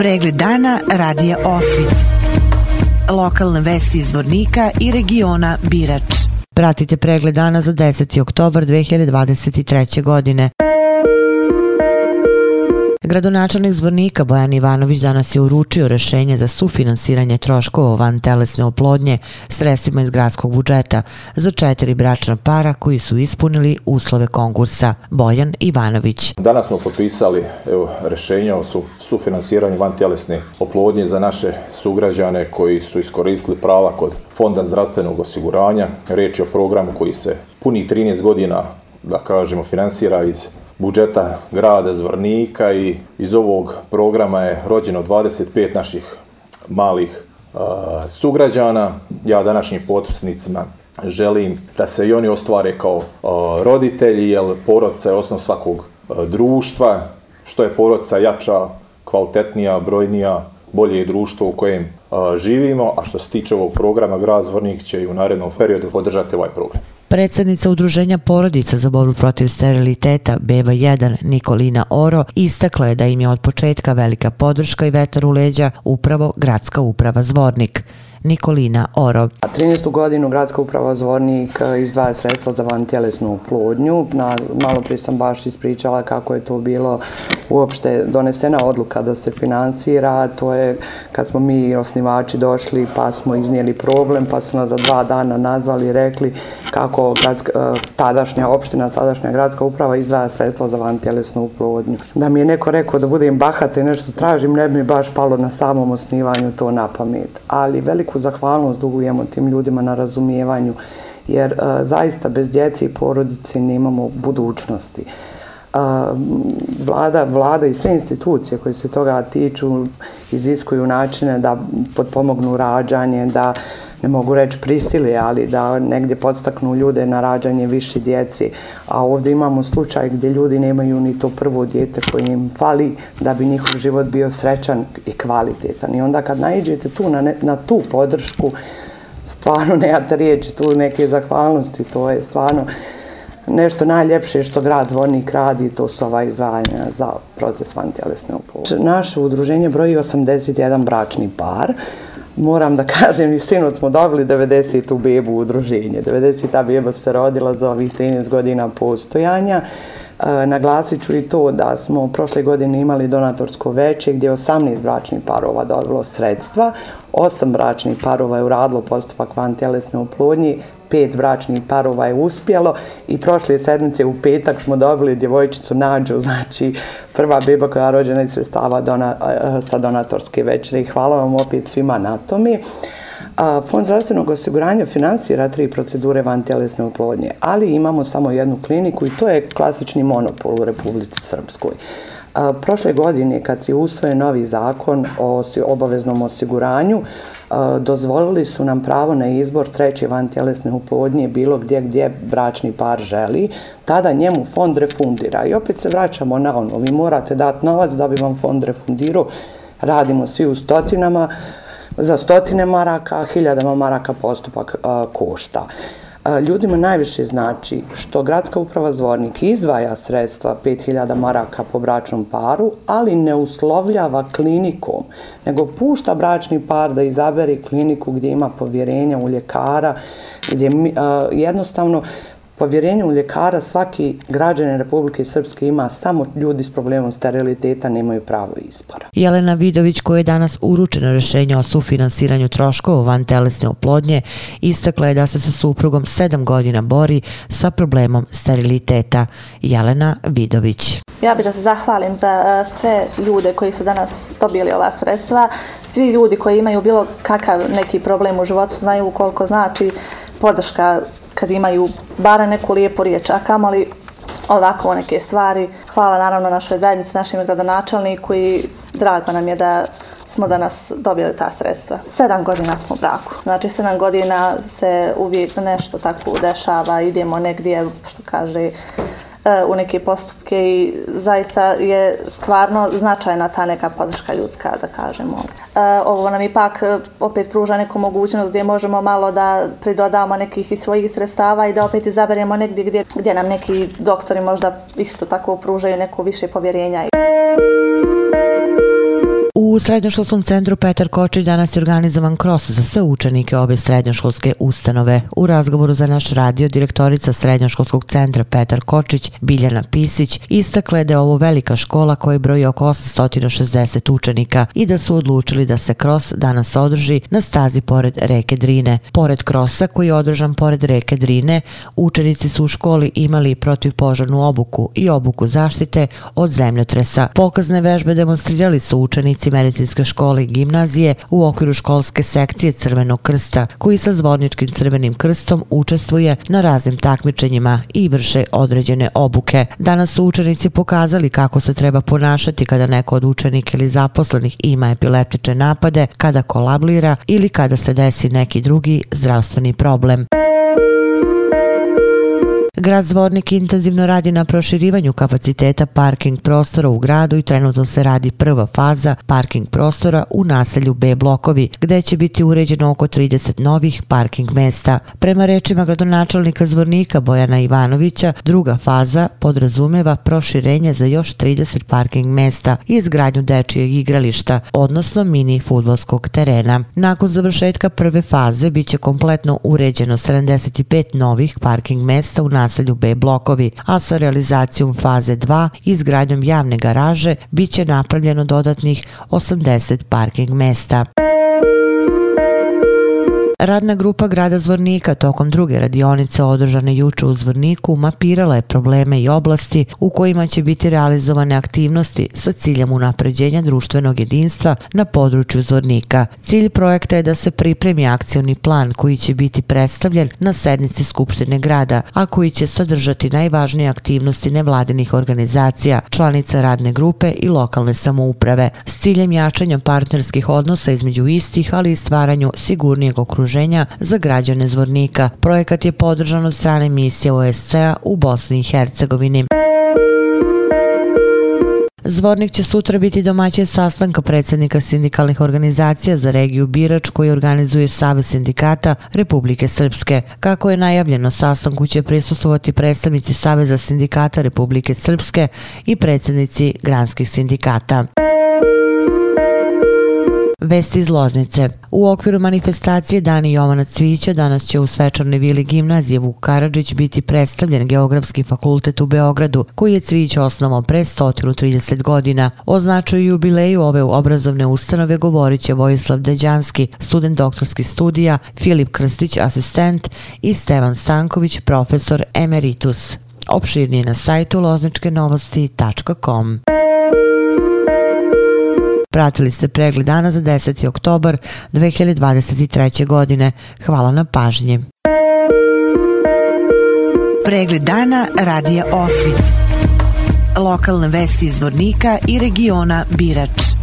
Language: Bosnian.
Pregled dana radija Osvit. Lokalne vesti iz Vornika i regiona Birač. Pratite pregled dana za 10. oktobar 2023. godine. Gradonačelnik Zvornika Bojan Ivanović danas je uručio rešenje za sufinansiranje troškova van telesne oplodnje sredstvima iz gradskog budžeta za četiri bračna para koji su ispunili uslove konkursa. Bojan Ivanović. Danas smo potpisali evo, rešenje o sufinansiranju van telesne oplodnje za naše sugrađane koji su iskoristili prava kod Fonda zdravstvenog osiguranja. Reč je o programu koji se puni 13 godina da kažemo, finansira iz budžeta grada Zvornika i iz ovog programa je rođeno 25 naših malih e, sugrađana. Ja današnjim potpisnicima želim da se i oni ostvare kao e, roditelji, jer porodca je osnov svakog e, društva. Što je porodca jača, kvalitetnija, brojnija, bolje je društvo u kojem živimo, a što se tiče ovog programa, grad Zvornik će i u narednom periodu podržati ovaj program. Predsednica Udruženja porodica za borbu protiv steriliteta Beba 1 Nikolina Oro istakla je da im je od početka velika podrška i vetar u leđa upravo gradska uprava Zvornik. Nikolina Oro. 13. godinu gradska uprava Zvornik eh, izdvaja sredstva za vantelesnu plodnju. Na, malo prije sam baš ispričala kako je to bilo uopšte donesena odluka da se finansira. To je kad smo mi osnivači došli pa smo iznijeli problem pa su nas za dva dana nazvali i rekli kako gradska, eh, tadašnja opština, sadašnja gradska uprava izdvaja sredstva za vantelesnu plodnju. Da mi je neko rekao da budem bahata i nešto tražim, ne bi mi baš palo na samom osnivanju to na pamet. Ali veliko veliku zahvalnost dugujemo tim ljudima na razumijevanju, jer uh, zaista bez djece i porodice nemamo budućnosti. Uh, vlada, vlada i sve institucije koje se toga tiču iziskuju načine da podpomognu rađanje, da ne mogu reći prisili, ali da negdje podstaknu ljude na rađanje više djeci. A ovdje imamo slučaj gdje ljudi nemaju ni to prvo djete koje im fali da bi njihov život bio srećan i kvalitetan. I onda kad najđete tu na, ne, na tu podršku, stvarno nemate riječi tu neke zahvalnosti, to je stvarno nešto najljepše što grad Zvornik radi, to su ova izdvajanja za proces vantjelesne opolože. Naše udruženje broji 81 bračni par, moram da kažem, i sinoć smo dobili 90. bebu u udruženje. 90. beba se rodila za ovih 13 godina postojanja. E, naglasit ću i to da smo prošle godine imali donatorsko veće gdje 18 bračnih parova dobilo sredstva, 8 bračnih parova je uradilo postupak van tjelesne oplodnje, pet bračnih parova je uspjelo i prošle sedmice u petak smo dobili djevojčicu Nađu, znači prva beba koja je rođena iz sredstava dona, e, sa donatorske večere i hvala vam opet svima na tome. Fond zdravstvenog osiguranja finansira tri procedure van tjelesne oplodnje, ali imamo samo jednu kliniku i to je klasični monopol u Republici Srpskoj. Prošle godine kad se usvoje novi zakon o obaveznom osiguranju, dozvolili su nam pravo na izbor treće van tjelesne oplodnje bilo gdje gdje bračni par želi, tada njemu fond refundira. I opet se vraćamo na ono, vi morate dati novac da bi vam fond refundirao, radimo svi u stotinama, za stotine maraka, hiljadama maraka postupak a, košta. A, ljudima najviše znači što gradska uprava Zvornik izdvaja sredstva 5000 maraka po bračnom paru, ali ne uslovljava klinikom, nego pušta bračni par da izabere kliniku gdje ima povjerenja u ljekara, gdje a, jednostavno povjerenje u ljekara svaki građanin Republike Srpske ima samo ljudi s problemom steriliteta nemaju pravo izbora. Jelena Vidović koja je danas uručeno rešenje o sufinansiranju troškova van telesne oplodnje istakla je da se sa suprugom sedam godina bori sa problemom steriliteta. Jelena Vidović. Ja bih da se zahvalim za sve ljude koji su danas dobili ova sredstva. Svi ljudi koji imaju bilo kakav neki problem u životu znaju koliko znači podrška kad imaju bara neku lijepu riječ, a kamali ovako neke stvari. Hvala naravno našoj zajednici, našim gradonačelniku i drago nam je da smo danas dobili ta sredstva. Sedam godina smo u braku. Znači, sedam godina se uvijek nešto tako dešava, idemo negdje, što kaže, E, u neke postupke i zaista je stvarno značajna ta neka podrška ljudska, da kažemo. E, ovo nam ipak e, opet pruža neku mogućnost gdje možemo malo da pridodamo nekih i svojih sredstava i da opet izaberemo negdje gdje, gdje nam neki doktori možda isto tako pružaju neko više povjerenja. U srednjoškolskom centru Petar Kočić danas je organizovan kros za sve učenike obe srednjoškolske ustanove. U razgovoru za naš radio direktorica srednjoškolskog centra Petar Kočić, Biljana Pisić, istakle da je ovo velika škola koja broji oko 860 učenika i da su odlučili da se kros danas održi na stazi pored reke Drine. Pored krosa koji je održan pored reke Drine, učenici su u školi imali protivpožarnu obuku i obuku zaštite od zemljotresa. Pokazne vežbe demonstrirali su učenici medicinske škole i gimnazije u okviru školske sekcije Crvenog krsta, koji sa zvorničkim crvenim krstom učestvuje na raznim takmičenjima i vrše određene obuke. Danas su učenici pokazali kako se treba ponašati kada neko od učenika ili zaposlenih ima epileptične napade, kada kolablira ili kada se desi neki drugi zdravstveni problem. Grad Zvornik intenzivno radi na proširivanju kapaciteta parking prostora u gradu i trenutno se radi prva faza parking prostora u naselju B blokovi, gde će biti uređeno oko 30 novih parking mesta. Prema rečima gradonačelnika Zvornika Bojana Ivanovića, druga faza podrazumeva proširenje za još 30 parking mesta i izgradnju dečijeg igrališta, odnosno mini futbolskog terena. Nakon završetka prve faze biće kompletno uređeno 75 novih parking mesta u naselju naselju B blokovi, a sa realizacijom faze 2 i izgradnjom javne garaže bit će napravljeno dodatnih 80 parking mesta. Radna grupa grada Zvornika tokom druge radionice održane juče u Zvorniku mapirala je probleme i oblasti u kojima će biti realizovane aktivnosti sa ciljem unapređenja društvenog jedinstva na području Zvornika. Cilj projekta je da se pripremi akcioni plan koji će biti predstavljen na sednici Skupštine grada, a koji će sadržati najvažnije aktivnosti nevladinih organizacija, članica radne grupe i lokalne samouprave, s ciljem jačanja partnerskih odnosa između istih, ali i stvaranju sigurnijeg okruženja okruženja za građane Zvornika. Projekat je podržan od strane misije OSCE-a u Bosni i Hercegovini. Zvornik će sutra biti domaćin sastanka predsjednika sindikalnih organizacija za regiju Birač koji organizuje Save sindikata Republike Srpske. Kako je najavljeno, sastanku će prisustovati predstavnici Saveza sindikata Republike Srpske i predsjednici granskih sindikata. Vesti iz Loznice. U okviru manifestacije Dani Jovana Cvića danas će u svečarnoj vili gimnazije Vuk Karadžić biti predstavljen Geografski fakultet u Beogradu, koji je Cvić osnovao pre 130 godina. O značaju jubileju ove obrazovne ustanove govorit će Vojislav Deđanski, student doktorskih studija, Filip Krstić, asistent i Stevan Stanković, profesor emeritus. Opširnije na sajtu lozničkenovosti.com. Pratili ste pregled dana za 10. oktobar 2023. godine. Hvala na pažnji. Pregled dana radija Osvit. Lokalne vesti iz Vornika i regiona Birač.